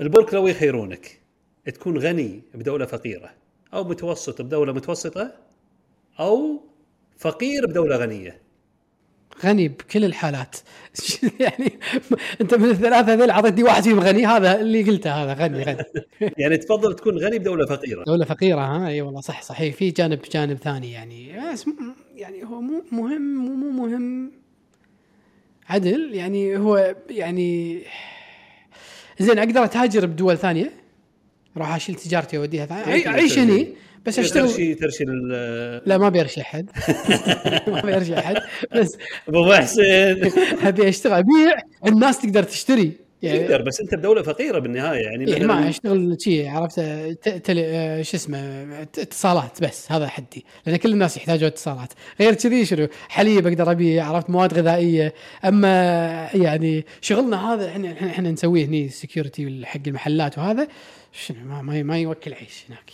البرك لو يخيرونك تكون غني بدولة فقيرة أو متوسط بدولة متوسطة أو فقير بدولة غنية. غني بكل الحالات. يعني أنت من الثلاثة هذول اعطيتني واحد فيهم غني هذا اللي قلته هذا غني غني. يعني تفضل تكون غني بدولة فقيرة. دولة فقيرة ها؟ إي والله صح صحيح. في جانب جانب ثاني يعني. بس يعني هو مو مهم مو مو مهم. عدل يعني هو يعني زين أقدر اتاجر بدول ثانية؟ أروح أشيل تجارتي وأوديها ثانية. أعيش هني بس أشتغل. ترشي ترشي لا ما بيرشي أحد. ما بيرشي أحد. بس أبو محسن. أبي أشتغل. أبيع الناس تقدر تشتري. يعني تقدر بس أنت بدولة فقيرة بالنهاية يعني إيه ما اشتغل شيء عرفت تل... شو اسمه اتصالات بس هذا حدي. لأن كل الناس يحتاجون اتصالات. غير كذي شنو حليب أقدر ابيع عرفت مواد غذائية. أما يعني شغلنا هذا إحنا إحنا نسويه هني سكيورتي حق المحلات وهذا شنو ما ما, ما يوكل عيش هناك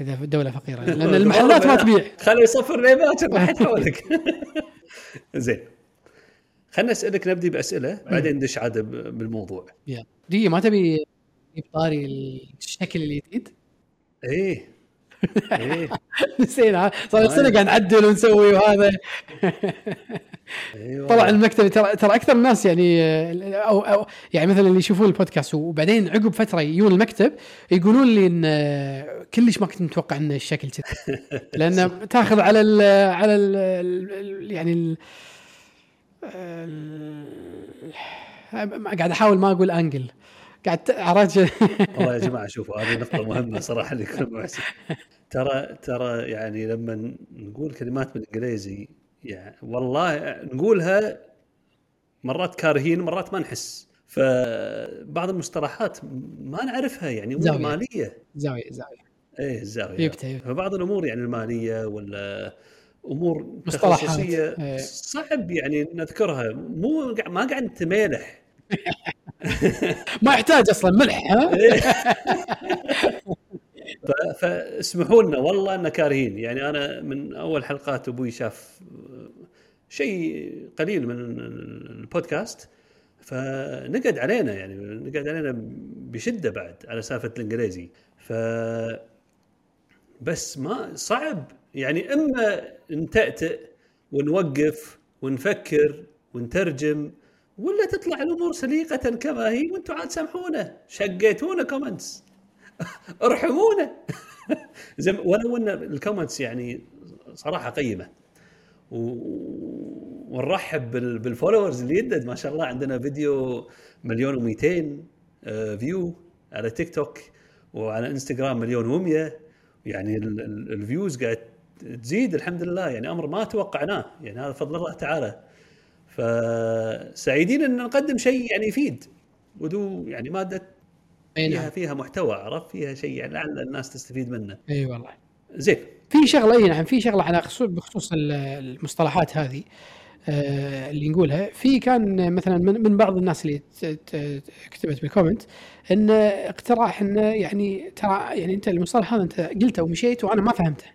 إذا دولة فقيرة. لأن المحلات ما تبيع. خليه يصفر لي باكر ما حد حولك زين. خلنا أسألك نبدي بأسئلة بعدين ندش عاد بالموضوع. يلا دي ما تبي طاري الشكل الجديد؟ إيه. إيه. نسينا. صار سنه قاعد نعدل ونسوي وهذا. أيوة. طلع المكتب ترى ترى أكثر الناس يعني أو أو يعني مثلا اللي يشوفون البودكاست وبعدين عقب فترة يجون المكتب يقولون لي إن كلش ما كنت متوقع إن الشكل كذا لأن تاخذ على ال على ال يعني ال قاعد أحاول ما أقول انجل قاعد عرفت والله يا جماعة شوفوا هذه نقطة مهمة صراحة لكل ترى ترى يعني لما نقول كلمات بالإنجليزي يعني والله نقولها مرات كارهين مرات ما نحس. فبعض المصطلحات ما نعرفها يعني امور ماليه زاوية زاوية. إيه الزاويه فبعض الأمور يعني المالية ولا أمور تخصصية إيه. صعب يعني نذكرها مو ما قاعد نتمالح ما يحتاج أصلا ملح ها. فاسمحوا لنا والله إن كارهين يعني أنا من أول حلقات أبوي شاف شيء قليل من البودكاست فنقد علينا يعني نقد علينا بشدة بعد على سالفة الإنجليزي ف بس ما صعب يعني إما نتأتئ ونوقف ونفكر ونترجم ولا تطلع الأمور سليقة كما هي وأنتم عاد سامحونا شقيتونا comments ارحمونا. زي ولو أن ال comments يعني صراحة قيمة. ونرحب بال followers اللي يدد. ما شاء الله عندنا فيديو مليون و200 view على تيك توك وعلى انستغرام مليون و100 يعني ال views قاعد تزيد الحمد لله يعني أمر ما توقعناه يعني هذا فضل الله تعالى. فسعيدين أن نقدم شيء يعني يفيد ودو يعني ماده فيها نعم. فيها محتوى عرفت؟ فيها شيء يعني لعل الناس تستفيد منه. أي والله. زين. في شغلة أي نعم في شغلة على خصوص بخصوص المصطلحات هذه آه اللي نقولها. في كان مثلا من, من بعض الناس اللي كتبت بال comment إن اقتراح انه يعني ترى يعني أنت المصطلح هذا أنت قلته ومشيت وأنا ما فهمته.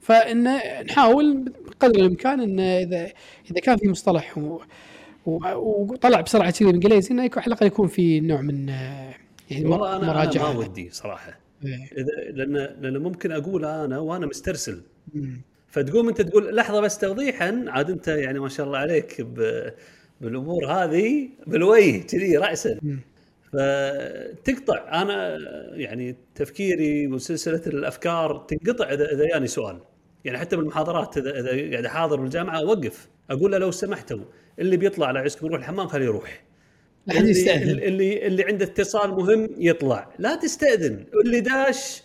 فإن نحاول بقدر الإمكان إن اذا إذا كان في مصطلح و وطلع بسرعة كذي بالإنجليزي إنه على الأقل يكون في نوع من يعني والله أنا مراجعه أنا ما ودي صراحة. إيه. اذا لأن لأن ممكن أقول أنا وأنا مسترسل. فتقوم أنت تقول لحظة بس توضيحا عاد أنت يعني ما شاء الله عليك بالأمور هذه بالوجه كذي راسا. فتقطع. أنا يعني تفكيري وسلسلة الأفكار تنقطع اذا إذا جاني سؤال. يعني حتى بالمحاضرات اذا إذا قاعد أحاضر بالجامعة أوقف. أقول له لو سمحتوا اللي بيطلع على عزكم يروح الحمام خليه يروح. اللي, يستأذن. اللي اللي عنده اتصال مهم يطلع. لا تستأذن. اللي داش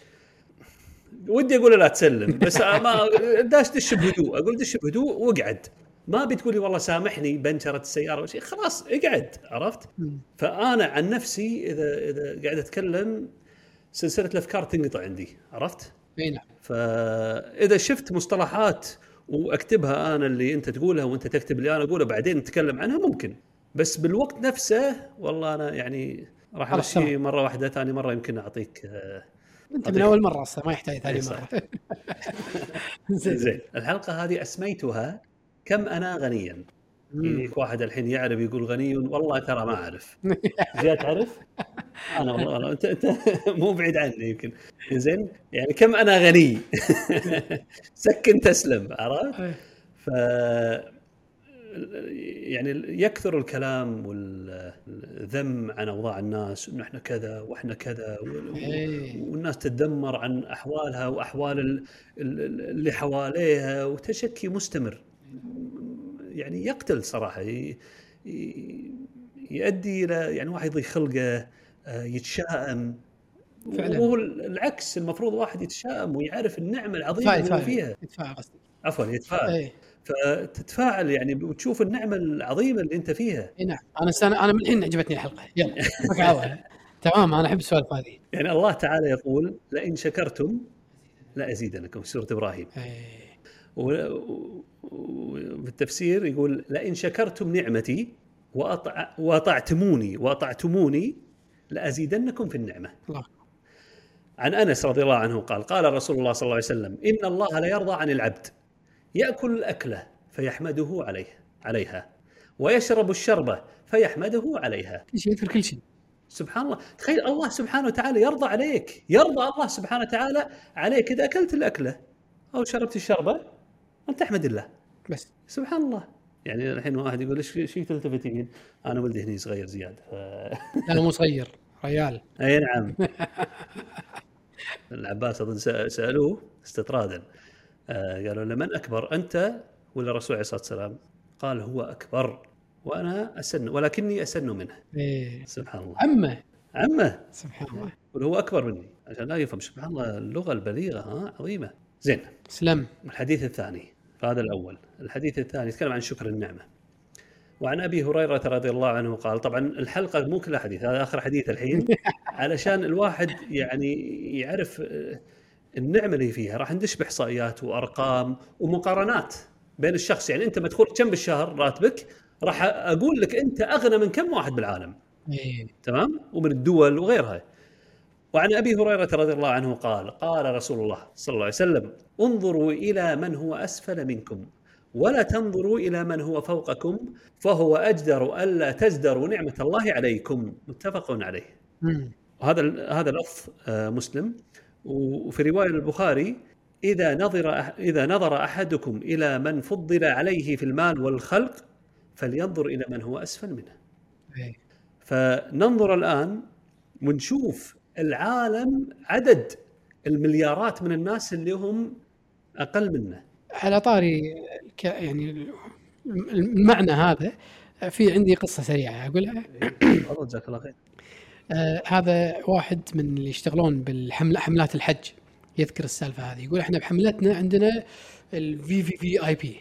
ودي أقول لا تسلم. بس ما داش دش بهدوء. أقول دش بهدوء واقعد ما بتقولي والله سامحني بنشرت السيارة ولا شيء خلاص اقعد عرفت؟ فأنا عن نفسي إذا إذا قاعد أتكلم سلسلة الأفكار تنقطع عندي عرفت؟ أي نعم. فإذا شفت مصطلحات وأكتبها أنا اللي أنت تقولها وأنت تكتب اللي أنا أقوله بعدين نتكلم عنها ممكن. بس بالوقت نفسه والله أنا يعني راح أمشي مرة واحدة ثاني مرة يمكن أعطيك آه، أنت من أول مرة أصلا ما يحتاج ثاني مرة. زين. الحلقة هذه أسميتها كم أنا غنيا يجيك واحد الحين يعرف يقول غني والله ترى ما أعرف زياد تعرف؟ أنا والله أنا انت أنت مو بعيد عني يمكن زين يعني كم أنا غني سكن تسلم عرفت؟ إيه. ف يعني يكثر الكلام والذم عن أوضاع الناس إنه إحنا كذا وإحنا كذا إيه. والناس تتذمر عن أحوالها وأحوال ال- ال- اللي حواليها وتشكي مستمر يعني يقتل صراحة يؤدي إلى يعني واحد يضيق خلقه آه، يتشائم. فعلاً. وهو العكس المفروض واحد يتشائم ويعرف النعمة العظيمة اللي فيها. يتفاعل قصدي عفوا يتفاعل. اي فتتفاعل يعني وتشوف النعمة العظيمة اللي أنت فيها. اي نعم. أنا سنة أنا من الحين عجبتني الحلقة. يلا تمام أنا أحب السوالف هذه. يعني الله تعالى يقول لئن شكرتم لأزيدنكم. سورة إبراهيم. إيه. وبالتفسير يقول لئن شكرتم نعمتي وأطع وأطعتموني وأطعتموني لأزيدنكم في النعمة. الله. عن أنس رضي الله عنه قال قال رسول الله صلى الله عليه وسلم إن الله لا يرضى عن العبد يأكل الأكلة فيحمده عليه عليها ويشرب الشربه فيحمده عليها. كل شيء يذكر كل شيء. سبحان الله. تخيل الله سبحانه وتعالى يرضى عليك يرضى الله سبحانه وتعالى عليك إذا أكلت الأكلة أو شربت الشربه أنت أحمد الله. بس. سبحان الله. يعني الحين واحد يقول إيش إيش تلتفتين؟ أنا ولدي هني صغير زياده ف... لا مو صغير. ريال. أي نعم. العباس أظن سألوه استطرادا. آه قالوا له من أكبر أنت ولا الرسول عليه الصلاة والسلام؟ قال هو أكبر. وأنا أسن ولكني أسن منه. إيه. سبحان الله. عمه. عمه. سبحان الله. هو أكبر مني. عشان لا يفهم. سبحان الله اللغة البليغة ها عظيمة. زين. سلم. الحديث الثاني. فهذا الأول. الحديث الثاني يتكلم عن شكر النعمة. وعن أبي هريرة رضي الله عنه قال طبعا الحلقة مو كلها حديث هذا آخر حديث الحين. علشان الواحد يعني يعرف آه، النعمة اللي فيها راح ندش بإحصائيات وأرقام ومقارنات بين الشخص. يعني أنت مدخول كم بالشهر راتبك راح أقول لك أنت أغنى من كم واحد بالعالم. إيه. تمام؟ ومن الدول وغيرها. وعن أبي هريرة رضي الله عنه قال قال رسول الله صلى الله عليه وسلم انظروا إلى من هو أسفل منكم ولا تنظروا إلى من هو فوقكم فهو أجدر ألا تزدروا نعمة الله عليكم. متفق عليه. وهذا هذا لفظ آه، مسلم. وفي رواية البخاري إذا نظر إذا نظر أحدكم إلى من فضل عليه في المال والخلق فلينظر إلى من هو أسفل منه. إيه. فننظر الآن ونشوف العالم عدد المليارات من الناس اللي هم أقل منه. على طاري ك- يعني المعنى هذا في عندي قصة سريعة أقولها. تفضل جزاك الله خير. آه هذا واحد من اللي يشتغلون بالحملة حملات الحج يذكر السالفة هذه. يقول إحنا بحملتنا عندنا الفي في في اي بي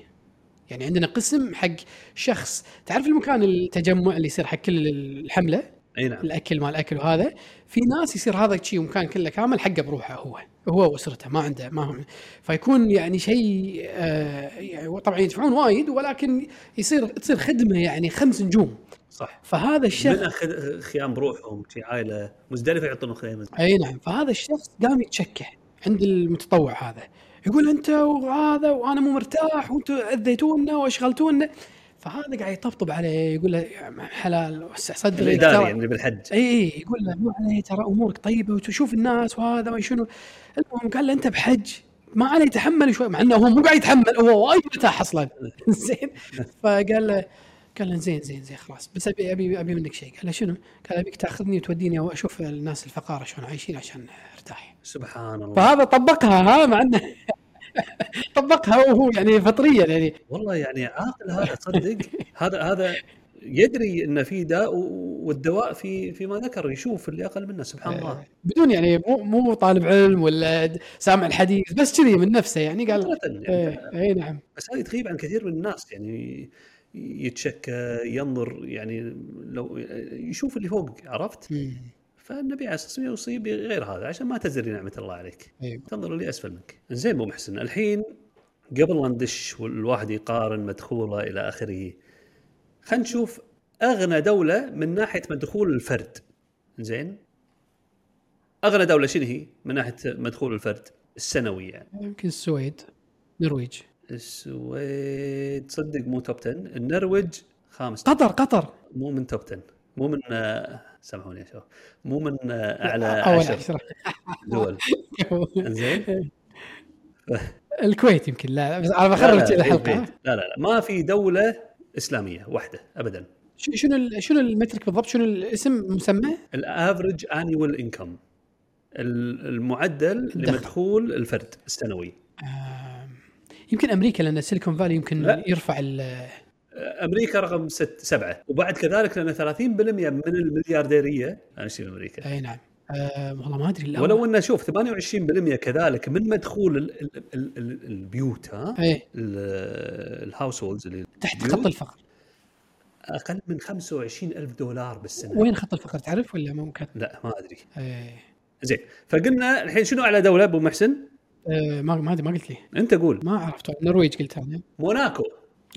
يعني عندنا قسم حق شخص. تعرف المكان التجمع اللي يصير حق كل الحملة؟ أي نعم. الأكل ما الأكل وهذا. في ناس يصير هذا شيء مكان كله كامل حقه بروحه هو. هو وأسرته ما عنده ما هو فيكون يعني شيء آه يعني طبعا يدفعون وايد ولكن يصير تصير خدمة يعني خمس نجوم. صح. فهذا الشخص من أخذ خيام بروحهم شي عائلة مزدلفة يعطون خيام. أي نعم. فهذا الشخص قام يتشكى عند المتطوع هذا. يقول أنت وهذا وأنا مو مرتاح وأنتم أذيتونا وأشغلتونا. فهذا قاعد يطبطب عليه يقول له يا حلال وسع صدرك الاداري يعني اللي بالحج. إي يقول له مو عليه ترى أمورك طيبة وتشوف الناس وهذا ما شنو. المهم قال له أنت بحج؟ ما عليه يتحمل شوي مع إنه هو مو قاعد يتحمل هو وايد مرتاح أصلا. زين. فقال له قال له زين زين زين خلاص. بس أبي أبي أبي منك شيء. قال له شنو؟ قال أبيك تأخذني وتوديني واشوف الناس الفقارة شلون عايشين عشان أرتاح. سبحان الله. فهذا طبقها ها مع إنه طبقها وهو يعني فطريا يعني. والله يعني عاقل هذا تصدق هذا هذا يدري إن في داء والدواء في فيما ذكر يشوف اللي أقل منه سبحان الله. بدون يعني مو مو طالب علم ولا سامع الحديث بس كذي من نفسه يعني قال يعني. إيه اي نعم. بس هذه تغيب عن كثير من الناس يعني يتشكى ينظر يعني لو يشوف اللي فوق عرفت؟ فالنبي عليه الصلاة والسلام يوصي بغير هذا عشان ما تزري نعمة الله عليك. أيوه. تنظر اللي أسفل منك. زين أبو محسن الحين قبل لا ندش والواحد يقارن مدخوله إلى آخره خلينا نشوف أغنى دولة من ناحية مدخول الفرد. زين؟ أغنى دولة شنو هي من ناحية مدخول الفرد؟ السنوي يعني يمكن السويد نرويج. السويد تصدق مو توب 10 النرويج خامس. قطر قطر. مو من توب 10 مو من آه، سامحوني يا شباب. مو من آه، اعلى عشر عشرة. دول. زين الكويت يمكن لا بس أنا لا, الحلقة لا, لا لا ما في دولة إسلامية واحدة ابدا. شنو شنو ال metric بالضبط؟ شنو الاسم مسمى؟ ال average annual income المعدل الدخل. لمدخول الفرد السنوي. آم، يمكن أمريكا لأن Silicon Valley يمكن لا. يرفع ال- أمريكا رقم ست سبعة. وبعد كذلك لأن 30% من المليارديرية أنا اشتري أمريكا؟ أي نعم. آم، والله ما أدري. ولو انه شوف 28% كذلك من مدخول ال ال ال ال البيوت ها؟ إيه. ال households اللي تحت خط الفقر. أقل من 25 ألف دولار بالسنة. وين خط الفقر تعرف ولا ممكن؟ لا ما أدري. إيه. زين فقلنا الحين شنو اعلى دولة أبو محسن؟ آه، ما ما ما قلت لي. أنت قول. ما عرفت النرويج قلت أنا. موناكو.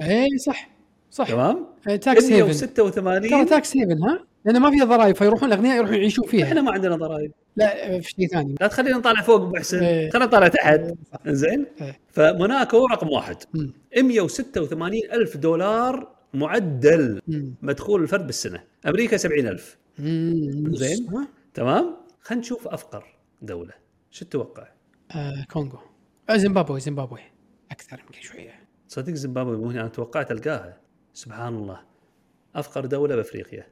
إيه صح. صح. تمام؟ tax haven 186 ترى tax haven ها؟ لأن ما فيها ضرائب فيروحون الأغنياء يروحون يعيشون فيها. إحنا ما عندنا ضرائب. لا آه، في شيء ثاني. لا تخلينا نطالع فوق ابو محسن إيه. خلينا نطالع تحت. صح. زين إيه. فموناكو رقم واحد. مم. 186 ألف دولار معدل. مدخول الفرد بالسنة. أمريكا 70 ألف. زين. تمام؟ خلينا نشوف أفقر دولة. شو تتوقع؟ آه كونغو. آه زيمبابوي زيمبابوي. أكثر يمكن شوية. صدق زيمبابوي مو أنا توقعت ألقاها. سبحان الله. أفقر دولة بأفريقيا.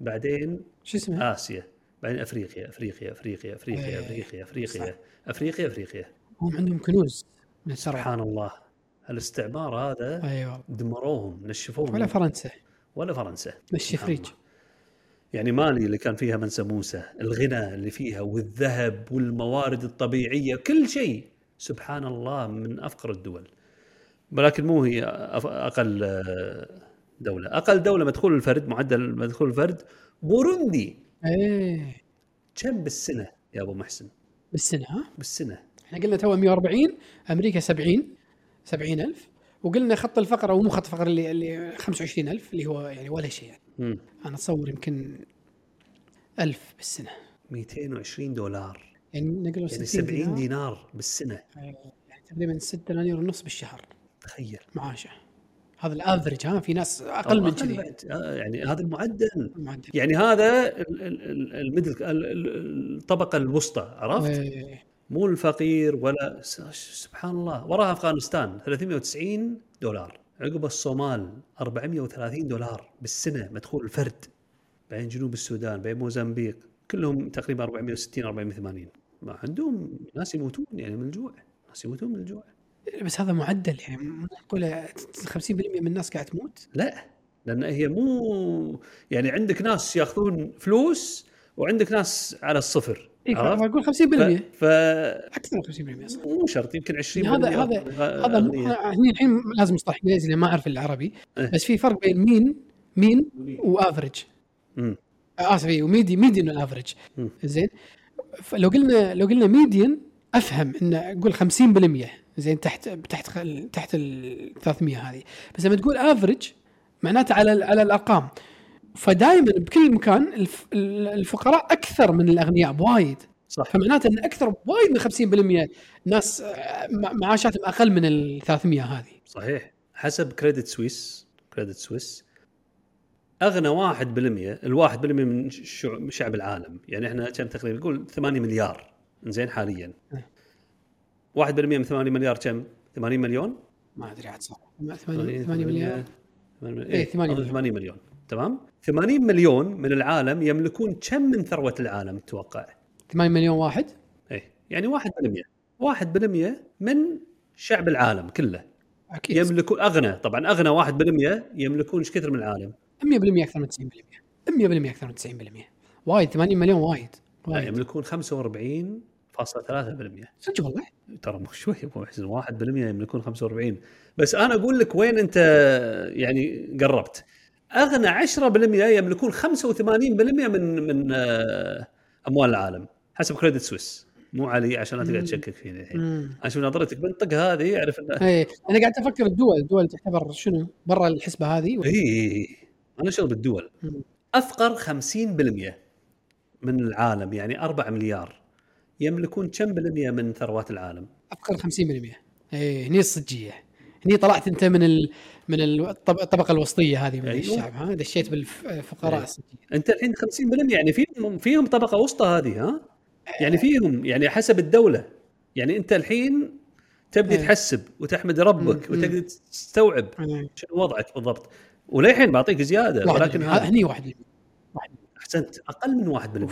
بعدين شو اسمها؟ آسيا. بعدين أفريقيا أفريقيا أفريقيا أفريقيا إيه. أفريقيا افريقيا صح. أفريقيا أفريقيا هم عندهم كنوز. من الثروه سبحان الله. الاستعمار هذا أيوه. دمروهم نشفوهم. ولا فرنسا. ولا فرنسا. مشي فريج. يعني مالي اللي كان فيها منسى موسى الغنى اللي فيها والذهب والموارد الطبيعية كل شيء. سبحان الله من أفقر الدول. ولكن مو هي آه، دولة. أقل دولة مدخول الفرد معدل مدخول الفرد بوروندي. إيه. كم بالسنة يا أبو محسن؟ بالسنة ها؟ بالسنة. إحنا قلنا تو 140 أمريكا 70 70000 وقلنا خط الفقر أو مو خط الفقر اللي اللي 25000 اللي هو يعني ولا شيء يعني. مم. أنا أتصور يمكن 1000 بالسنة. 220 دولار. يعني نقول يعني 60 70 دينار. دينار بالسنة. يعني تقريبا 6 دنانير ونص بالشهر. تخيل. معاشه هذا الافرج ها في ناس أقل من كذي. آه، يعني هذا المعدل. يعني هذا ال- ال- ال- الميدل ال- ال- الطبقة الوسطى عرفت؟ إيه. مو الفقير ولا سبحان الله. وراها أفغانستان 390 دولار عقب الصومال 430 دولار بالسنة مدخول الفرد بعدين جنوب السودان بعدين موزمبيق. كلهم تقريبا 460 480 ما عندهم ناس يموتون يعني من الجوع ناس يموتون من الجوع. بس هذا معدل يعني مو معقولة. 50% من الناس قاعد تموت؟ لا لأن هي مو يعني عندك ناس ياخذون فلوس وعندك ناس على الصفر عرفت؟ أقول 50% ف... أكثر من 50% صح. مو شرط يمكن 20 هذا هذا هذا هني الحين لازم مصطلح إنجليزي لأن ما أعرف العربي. إيه. بس في فرق بين mean mean و average. آسف إيه، و medi median وال average مم. زين؟ فلو قلنا لو قلنا median أفهم إن أقول 50% زين تحت تحت تحت ال 300 هذه. بس لما تقول average معناته على ال- على الأرقام. فدائما بكل مكان الف- الفقراء أكثر من الأغنياء بوايد صح. فمعناته إن أكثر بوايد من 50% ناس آه، مع- معاشاتهم أقل من ال 300 هذه. صحيح. حسب Credit Suisse Credit Suisse أغنى 1% الواحد بالمية من شع- شعب العالم. يعني إحنا كم تقريبا نقول 8 مليار. زين حاليا. إيه. 1% من 8 مليار كم؟ 80 مليون؟ ما أدري عاد صح. 8 8 مليار ثمانية- إيه، ثمانية أظن مليون. 80 مليون. تمام؟ 80 مليون من العالم يملكون كم من ثروة العالم تتوقع؟ 8 مليون واحد؟ إيه يعني 1% 1% من شعب العالم كله. أكيد. يملكون أغنى طبعا أغنى 1% يملكون إيش كثر من العالم. 100% أكثر من 90% 100% أكثر من 90% وايد 80 مليون وايد. وايد. يملكون 45.3% صدق والله؟ ترى مو شوي ابو محسن 1% يملكون 45 بس أنا أقول لك وين أنت يعني قربت. أغنى 10% يملكون 85% من من آه، أموال العالم حسب كريدت سويس مو علي عشان لا تقعد مم. تشكك فيني. الحين أنا شوف نظرتك بنطق هذه اعرف إنه إيه أنا قاعد أفكر الدول الدول تعتبر شنو؟ برا الحسبة هذه؟ اي إي، أنا شغل بالدول. افقر 50% من العالم يعني 4 مليار. يملكون كم بالمية من ثروات العالم؟ أفكر 50% إيه هني الصجية هني طلعت أنت من ال من الطب- الطبقة الوسطية هذه من أيوة. الشعب ها دشيت بالفقراء أيوة. السجين. أنت الحين 50% يعني فيهم فيهم طبقة وسطى هذه ها يعني فيهم يعني حسب الدولة يعني أنت الحين تبدي إيه. تحسب وتحمد ربك. وتقدر تستوعب أنا شنو وضعك بالضبط وللحين بعطيك زيادة ولكن هني واحد. أحسنت أقل من 1%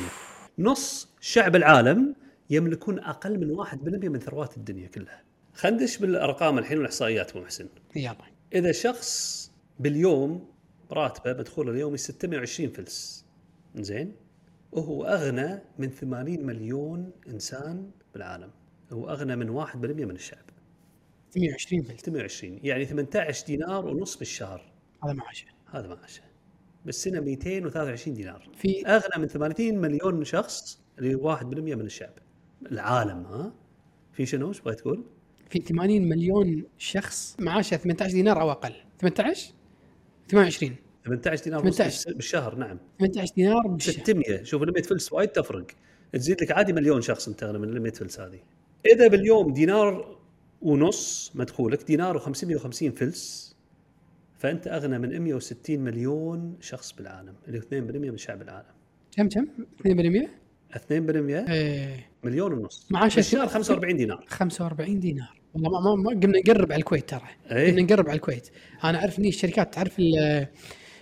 نص شعب العالم يملكون أقل من 1% من ثروات الدنيا كلها. خندش بالأرقام الحين والإحصائيات أبو محسن. يلا. إذا شخص باليوم راتبه مدخوله اليومي 620 فلس زين؟ وهو أغنى من 80 مليون إنسان بالعالم. هو أغنى من 1% من الشعب. 120 فلت 620 يعني 18 دينار ونص بالشهر. هذا معاشه هذا معاشه بالسنة 223 دينار. في أغنى من 80 مليون شخص اللي هو 1% من الشعب. العالم ها؟ في شنو؟ إيش بغيت تقول؟ في 80 مليون شخص معاشه 18 دينار أو أقل. 18 28 18 دينار ونص 18. بالشهر نعم. 18 دينار بالشهر. 600 شوف 100 فلس وايد تفرق. تزيد لك عادي مليون شخص انت من 100 فلس هذه. إذا باليوم دينار ونص مدخولك دينار و550 فلس فأنت أغنى من 160 مليون شخص بالعالم. اللي هو 2% من شعب العالم. كم كم؟ 2% 2% إيه. مليون ونص. معاشه بالشهر 45 دينار. 45 دينار. والله ما, ما, ما قمنا نقرب على الكويت ترى. إيه. قمنا نقرب على الكويت. أنا أعرف اني الشركات تعرف ال-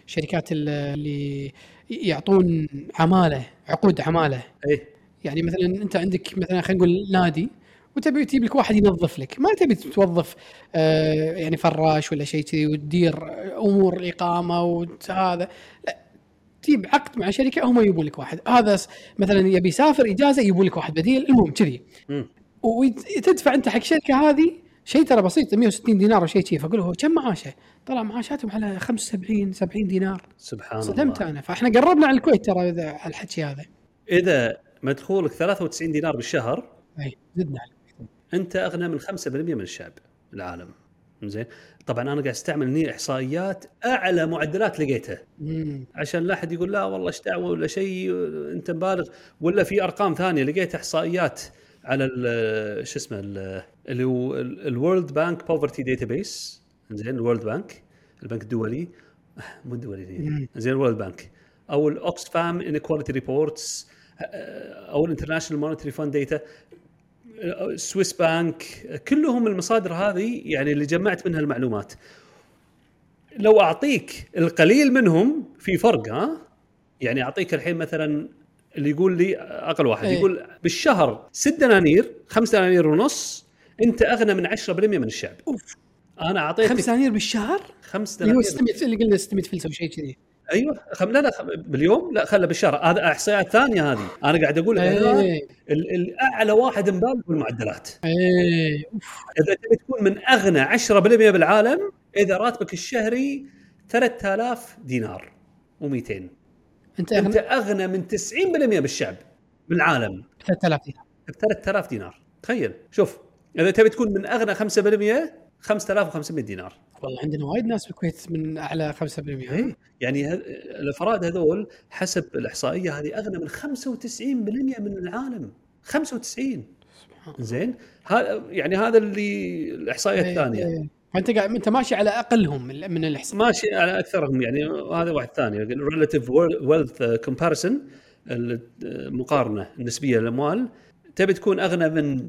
الشركات ال- اللي يعطون عمالة عقود عمالة. إيه. يعني مثلا أنت عندك مثلا خلينا نقول نادي وتبي تجيب لك واحد ينظف لك. ما تبي توظف آه يعني فراش ولا شيء كذي وتدير أمور الإقامة وهذا. لا تجيب عقد مع شركة هم يجيبون لك واحد. هذا مثلا يبي يسافر إجازة يجيبون لك واحد بديل المهم كذي. وتدفع أنت حق الشركة هذه شيء ترى بسيط 160 دينار أو شيء كذي. فأقول هو كم معاشة؟ طلع معاشاتهم على 75 70 دينار. سبحان صدمت الله. أنا. فإحنا قربنا على الكويت ترى على الحكي هذا. إذا مدخولك 93 دينار بالشهر اي زدنا على أنت أغنى من 5% من الشعب العالم. زين؟ طبعا أنا قاعد أستعمل هني إحصائيات أعلى معدلات لقيتها. عشان لا أحد يقول لا والله إيش دعوة ولا شيء أنت مبالغ. ولا في أرقام ثانية لقيت إحصائيات على شو اسمه ال- اللي هو ال World Bank poverty database زين ال World Bank البنك الدولي. مو الدولي مم. زين ال World Bank أو ال Oxfam inequality reports أو ال International Monetary Fund data Swiss bank كلهم المصادر هذه يعني اللي جمعت منها المعلومات. لو أعطيك القليل منهم في فرق ها؟ يعني أعطيك الحين مثلا اللي يقول لي أقل واحد إيه. يقول بالشهر 6 دنانير 5 دنانير ونص أنت أغنى من 10% من الشعب. أوف. أنا أعطيتك 5 دنانير بالشهر؟ 5 اللي هو دنانير. 600 اللي قلنا 600 فلس أو شيء كذي. أيوه خم لا لا خم باليوم؟ لا خله بالشهر. هذا أحصائيات ثانية هذه. أنا قاعد أقول إيه. ال- الاعلى واحد مبالغ بالمعدلات. أوف. إذا تبي تكون من أغنى 10% بالعالم إذا راتبك الشهري 3000 دينار و200 أنت أنت أغنى؟ أغنى من 90% بالشعب بالعالم. 3000 دينار. ب 3000 دينار. تخيل. شوف إذا تبي تكون من أغنى 5% 5500 دينار. والله عندنا وايد ناس بالكويت من أعلى 5% إيه. يعني الأفراد هذول حسب الإحصائية هذه أغنى من 95% من العالم. 95 زين؟ هذا يعني هذا اللي الإحصائية إيه، الثانية. إيه. فأنت قاعد أنت ماشي على أقلهم من من الاحصاء ماشي على أكثرهم يعني هذا واحد ثاني. relative wealth comparison المقارنة النسبية للأموال. تبي تكون أغنى من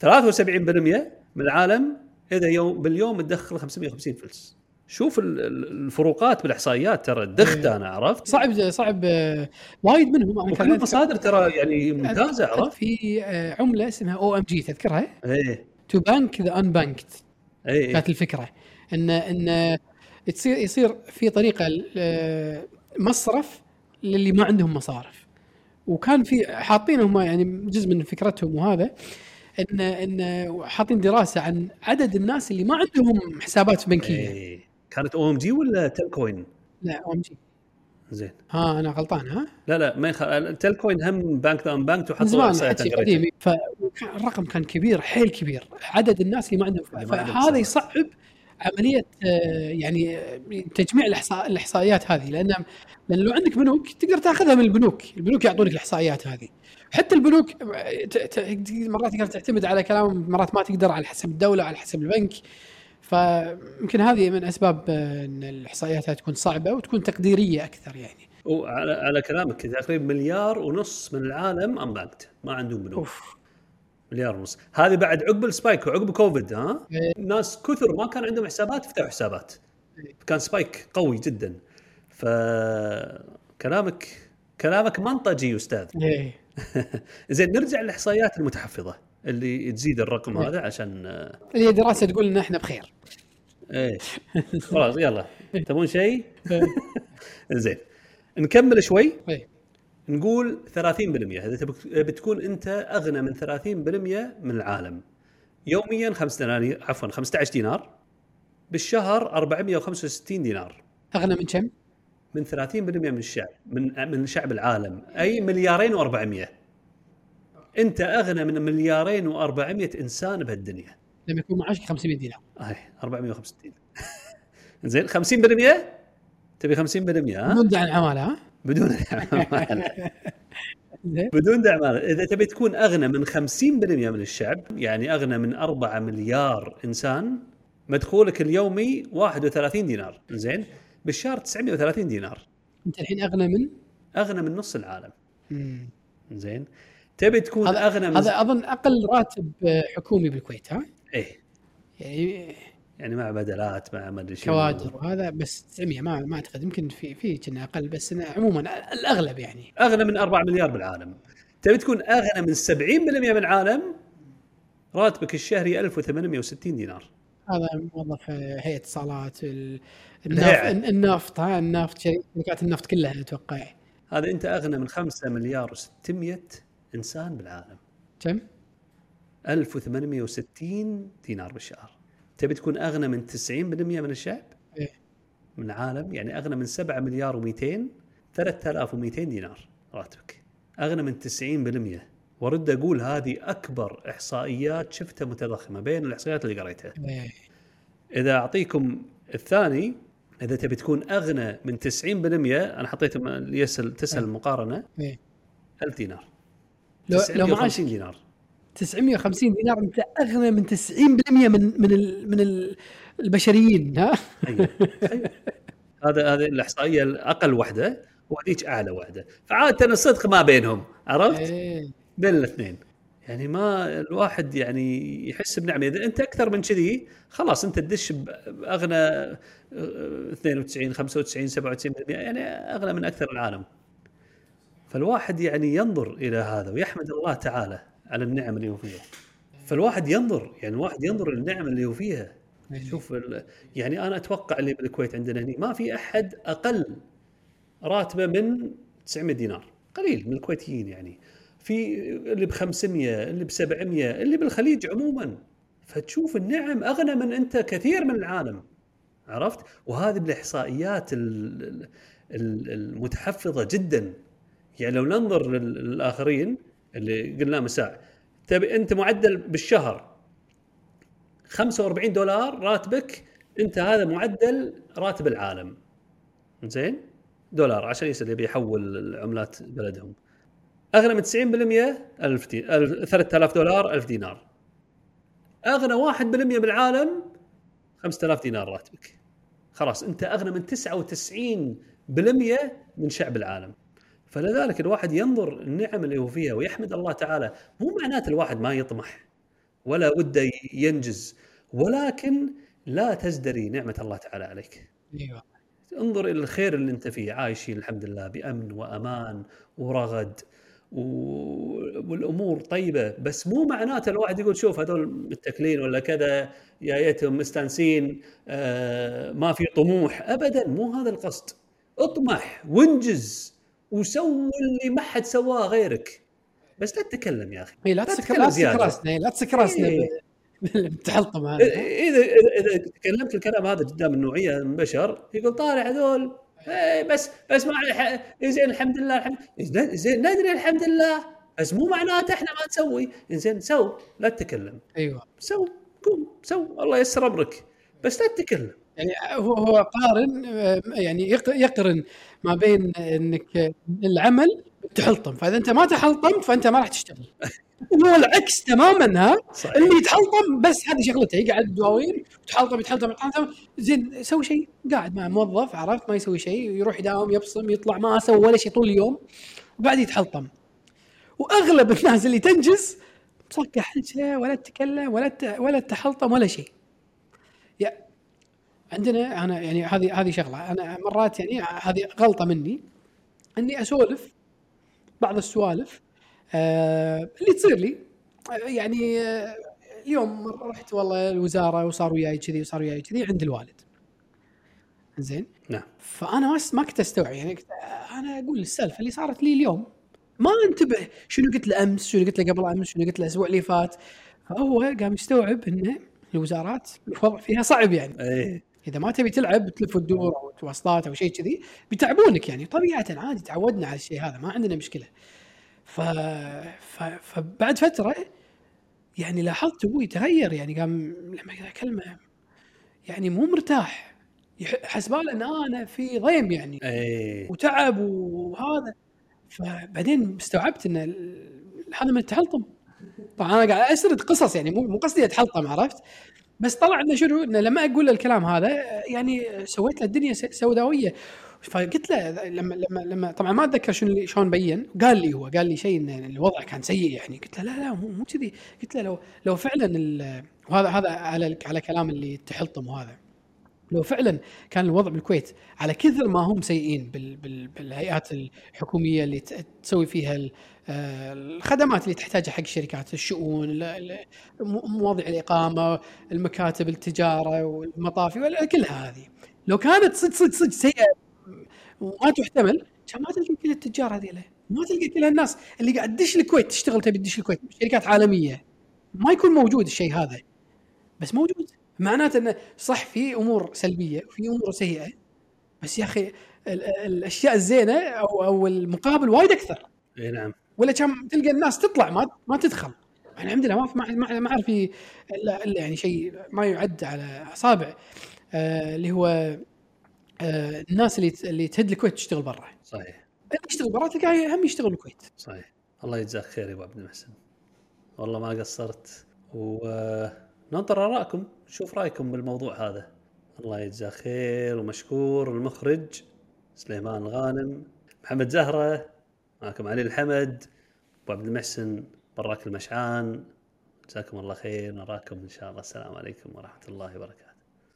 73% من العالم اذا يوم باليوم تدخل 550 فلس. شوف ال- ال- الفروقات بالإحصائيات ترى دخت أنا عرفت. صعب صعب آه، وايد منهم. أنا وكل المصادر ترى يعني ممتازة عرفت؟ في آه، عملة اسمها OMG تذكرها؟ إيه. to bank the unbanked إيه كانت الفكرة. إن إن تصير يصير في طريقة آه، مصرف للي ما عندهم مصارف. وكان في حاطين هم يعني جزء من فكرتهم وهذا. إن إن حاطين دراسة عن عدد الناس اللي ما عندهم حسابات بنكية. إيه. كانت أو إم جي ولا تلكوين؟ لا أو إم جي. زين. ها أنا غلطان ها؟ لا لا ما يخ... التلكوين هم بانك ذا بانك وحطوا زمان حكي. قديم فالرقم كان كبير حيل كبير. عدد الناس اللي ما عندهم فهذا. يصعب عملية آه، يعني آه، تجميع الإحصاء الإحصائيات هذه. لأن لأن لو عندك بنوك تقدر تأخذها من البنوك، البنوك يعطونك الإحصائيات هذه. حتى البنوك مرات تقدر تعتمد على كلام مرات ما تقدر على حسب الدولة على حسب البنك. فيمكن هذه من أسباب إن الإحصائيات تكون صعبة وتكون تقديرية أكثر يعني. وعلى على كلامك تقريبا مليار ونص من العالم unbanked ما عندهم بنوك. أوف. مليار ونص. هذه بعد عقب ال spike وعقب كوفيد ها؟ إيه. ناس كثر ما كان عندهم حسابات فتحوا حسابات. إيه. كان spike قوي جدا. فكلامك كلامك منطقي أستاذ. إيه. زين نرجع للإحصائيات المتحفظة اللي تزيد الرقم إيه. هذا عشان آه، هي دراسة تقول إن إحنا بخير. إيه خلاص يلا. تبون شيء؟ إيه. زين. نكمل شوي. إيه. نقول 30% إذا تبك- بتكون أنت أغنى من 30% من العالم. يوميا 5 دنانير عفوا 15 دينار. بالشهر 465 دينار. أغنى من كم؟ من 30% من الشعب من من شعب العالم. أي مليارين و400 أنت أغنى من مليارين و400 إنسان بهالدنيا. لما يكون معاشك 500 دينار. هاي 465 زين 50% تبي 50% ها؟ بدون دعم عماله ها؟ بدون دعم زين. بدون دعم مال. إذا تبي تكون أغنى من 50% من الشعب يعني أغنى من 4 مليار إنسان مدخولك اليومي 31 دينار. زين؟ بالشهر 930 دينار. أنت الحين أغنى من؟ أغنى من نص العالم. مم. زين. تبي تكون هذا أغنى من هذا أظن أقل راتب آه، حكومي بالكويت ها؟ إيه. يعني يعني مع بدلات مع ما أدري شنو. كوادر وهذا بس 900 ما ما أعتقد. يمكن في في كنا أقل بس أنا عموما الأغلب يعني. أغنى من 4 مليار بالعالم. تبي تكون أغنى من 70% من العالم راتبك الشهري 1860 دينار. هذا موظف هيئة اتصالات. النفط النفط ها النفط شركات النفط كلها أتوقع هذا أنت أغنى من 5 مليار و600 إنسان بالعالم كم؟ 1860 دينار بالشهر تبي تكون أغنى من 90% من الشعب إيه. من العالم يعني أغنى من 7 مليار و200 3200 دينار راتبك أغنى من 90% ورد أقول هذه أكبر إحصائيات شفتها متضخمة بين الإحصائيات اللي قريتها إيه. إذا أعطيكم الثاني إذا تبي تكون أغنى من 90% أنا حطيت يسال تسال إيه. المقارنة إيه. 1000 دينار لو لو معاش 950 دينار 950 دينار أنت أغنى من 90% من من ال من ال البشريين ها أيوه أيوة. هذا هذه الإحصائية الأقل واحدة وهذيك أعلى واحدة فعادة الصدق ما بينهم عرفت إيه. بين الاثنين. يعني ما الواحد يعني يحس بنعمة. إذا أنت أكثر من كذي خلاص أنت تدش بأغنى آه، 92 95 97% يعني أغنى من أكثر العالم. فالواحد يعني ينظر إلى هذا ويحمد الله تعالى على النعم اللي هو فيها. فالواحد ينظر يعني الواحد ينظر للنعم اللي هو فيها. شوف يعني أنا أتوقع اللي بالكويت عندنا هنا ما في أحد أقل راتبة من 900 دينار. قليل من الكويتيين يعني. في اللي ب 500 اللي ب 700 اللي بالخليج عموما. فتشوف النعم أغنى من أنت كثير من العالم عرفت؟ وهذه بالإحصائيات ال- ال- المتحفظة جدا. يعني لو ننظر لل- للآخرين اللي قلنا مساء تبي أنت معدل بالشهر 45 دولار راتبك أنت هذا معدل راتب العالم. زين؟ دولار عشان يصير يبي يحول العملات بلدهم. أغنى من 90% 1000 دي... 3000 دولار 1000 دينار. أغنى 1% بالعالم 5000 دينار راتبك. خلاص أنت أغنى من 99% من شعب العالم. فلذلك الواحد ينظر النعم اللي هو فيها ويحمد الله تعالى. مو معناته الواحد ما يطمح ولا وده ينجز ولكن لا تزدري نعمة الله تعالى عليك. أيوه. انظر إلى الخير اللي أنت فيه عايشين الحمد لله بأمن وأمان ورغد. والأمور طيبة بس مو معناته الواحد يقول شوف هذول متكلين ولا كذا جايتهم مستانسين آه ما في طموح ابدا مو هذا القصد اطمح وانجز وسوي اللي ما حد سواه غيرك بس لا تتكلم يا أخي اي لا لا زيادة. راسنا إيه، لا تسكر راسنا إيه. بالتحلطم هذا إذا إذا تكلمت الكلام هذا قدام النوعية من البشر يقول طالع هذول إيه بس بس ما زين الحمد لله الحمد زين ندري الحمد لله. بس مو معناته إحنا ما نسوي. زين سو لا تتكلم. أيوه. سو قوم سو الله يسر أمرك. بس لا تتكلم. يعني هو هو قارن آه، يعني يق- يقرن ما بين إنك العمل تحلطم. فإذا أنت ما تحلطمت فأنت ما راح تشتغل. وهو العكس تماما ها؟ صحيح. اللي يتحلطم بس هذه شغلته يقعد دواوين يتحلطم يتحلطم يتحلطم. زين يسوي شيء. قاعد مع موظف عرفت؟ ما يسوي شيء يروح يداوم يبصم يطلع ما سوى ولا شيء طول اليوم. وبعد يتحلطم. وأغلب الناس اللي تنجز مصقع حجله ولا تتكلم ولا ت- ولا تحلطم ولا شيء. عندنا أنا يعني هذه هذه شغلة. أنا مرات يعني هذه غلطة مني إني أسولف بعض السوالف آه اللي تصير لي. آه، يعني آه اليوم رحت والله الوزارة وصار وياي كذي وصار وياي كذي عند الوالد. زين؟ نعم. فأنا ما كنت أستوعب يعني كنت أنا أقول السالفة اللي صارت لي اليوم. ما أنتبه شنو قلت له أمس شنو قلت له قبل أمس شنو قلت له الأسبوع اللي فات. فهو قام يستوعب إن الوزارات الوضع فيها صعب يعني. إيه. إذا ما تبي تلعب تلف وتدور أو توسطات أو شيء كذي بيتعبونك يعني. طبيعة عادي تعودنا على الشيء هذا ما عندنا مشكلة. ف... ف... فبعد فترة يعني لاحظت أبوي تغير يعني قام لما أكلمه يعني مو مرتاح. حسباله ان أنا في ضيم يعني إيه. وتعب وهذا. فبعدين استوعبت إن هذا من التحلطم. طبعا أنا قاعد أسرد قصص يعني مو مو قصدي أتحلطم عرفت؟ بس طلع إنه شنو إنه لما أقول الكلام هذا يعني سويت له الدنيا سوداوية. فقلت له لما لما لما طبعا ما أتذكر شنو شلون بين قال لي هو قال لي شيء إن الوضع كان سيء يعني. قلت له لا لا مو مو كذي. قلت له لو لو فعلا وهذا هذا على على كلام اللي تحلطم وهذا. لو فعلا كان الوضع بالكويت على كثر ما هم سيئين بال بال بالهيئات الحكومية اللي تسوي فيها آه، الخدمات اللي تحتاجها حق الشركات الشؤون مواضيع الإقامة المكاتب التجارة والمطافي كلها هذه. لو كانت صدق صدق صدق سيئة وما تحتمل. كان ما تلقى كل التجار هذيلا ما تلقى كل الناس. اللي قاعد تدش الكويت تشتغل تبي تدش الكويت شركات عالمية. ما يكون موجود الشيء هذا. بس موجود. معناته إنه صح في أمور سلبية وفي أمور سيئة. بس يا أخي ال- ال- الأشياء الزينة أو أو المقابل وايد أكثر. إي نعم. ولا كان تلقى الناس تطلع ما ما تدخل. إحنا عندنا ما في ما- ما أعرف في الا إلا يعني شيء ما يعد على اصابع آه اللي هو آه الناس اللي اللي تهد الكويت تشتغل برا. صحيح. اللي يشتغل برا تلقاه هم يشتغل الكويت. صحيح. الله يجزاك خير يا أبو عبد المحسن. والله ما قصرت. وننطر آرائكم نشوف رأيكم بالموضوع هذا. الله يجزاه خير ومشكور المخرج سليمان الغانم محمد زهرة معكم علي الحمد أبو عبد المحسن براك المشعان. جزاكم الله خير نراكم إن شاء الله. السلام عليكم ورحمة الله وبركاته.